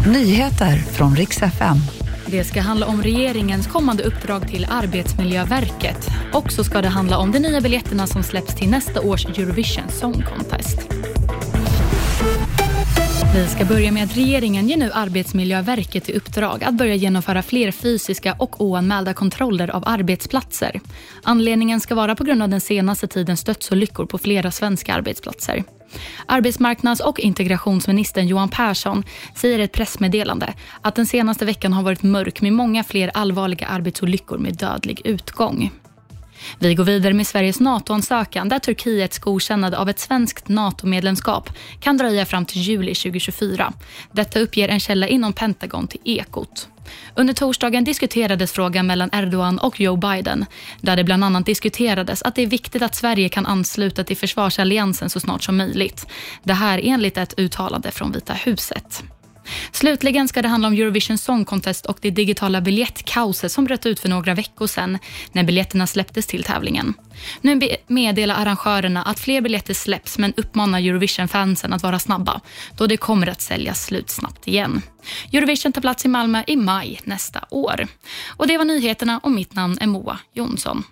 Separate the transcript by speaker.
Speaker 1: Nyheter från riks FM.
Speaker 2: Det ska handla om regeringens kommande uppdrag till Arbetsmiljöverket. Och så ska det handla om de nya biljetterna som släpps till nästa års Eurovision Song Contest. Vi ska börja med att regeringen ger nu Arbetsmiljöverket i uppdrag att börja genomföra fler fysiska och oanmälda kontroller av arbetsplatser. Anledningen ska vara på grund av den senaste tidens dödsolyckor på flera svenska arbetsplatser. Arbetsmarknads och integrationsministern Johan Persson säger i ett pressmeddelande att den senaste veckan har varit mörk med många fler allvarliga arbetsolyckor med dödlig utgång. Vi går vidare med Sveriges NATO-ansökan där Turkiets godkännande av ett svenskt NATO-medlemskap kan dröja fram till juli 2024. Detta uppger en källa inom Pentagon till Ekot. Under torsdagen diskuterades frågan mellan Erdogan och Joe Biden där det bland annat diskuterades att det är viktigt att Sverige kan ansluta till försvarsalliansen så snart som möjligt. Det här enligt ett uttalande från Vita huset. Slutligen ska det handla om Eurovision Song Contest och det digitala biljettkaoset som bröt ut för några veckor sedan när biljetterna släpptes till tävlingen. Nu meddelar arrangörerna att fler biljetter släpps men uppmanar Eurovision-fansen att vara snabba då det kommer att säljas slut snabbt igen. Eurovision tar plats i Malmö i maj nästa år. Och Det var nyheterna och mitt namn är Moa Jonsson.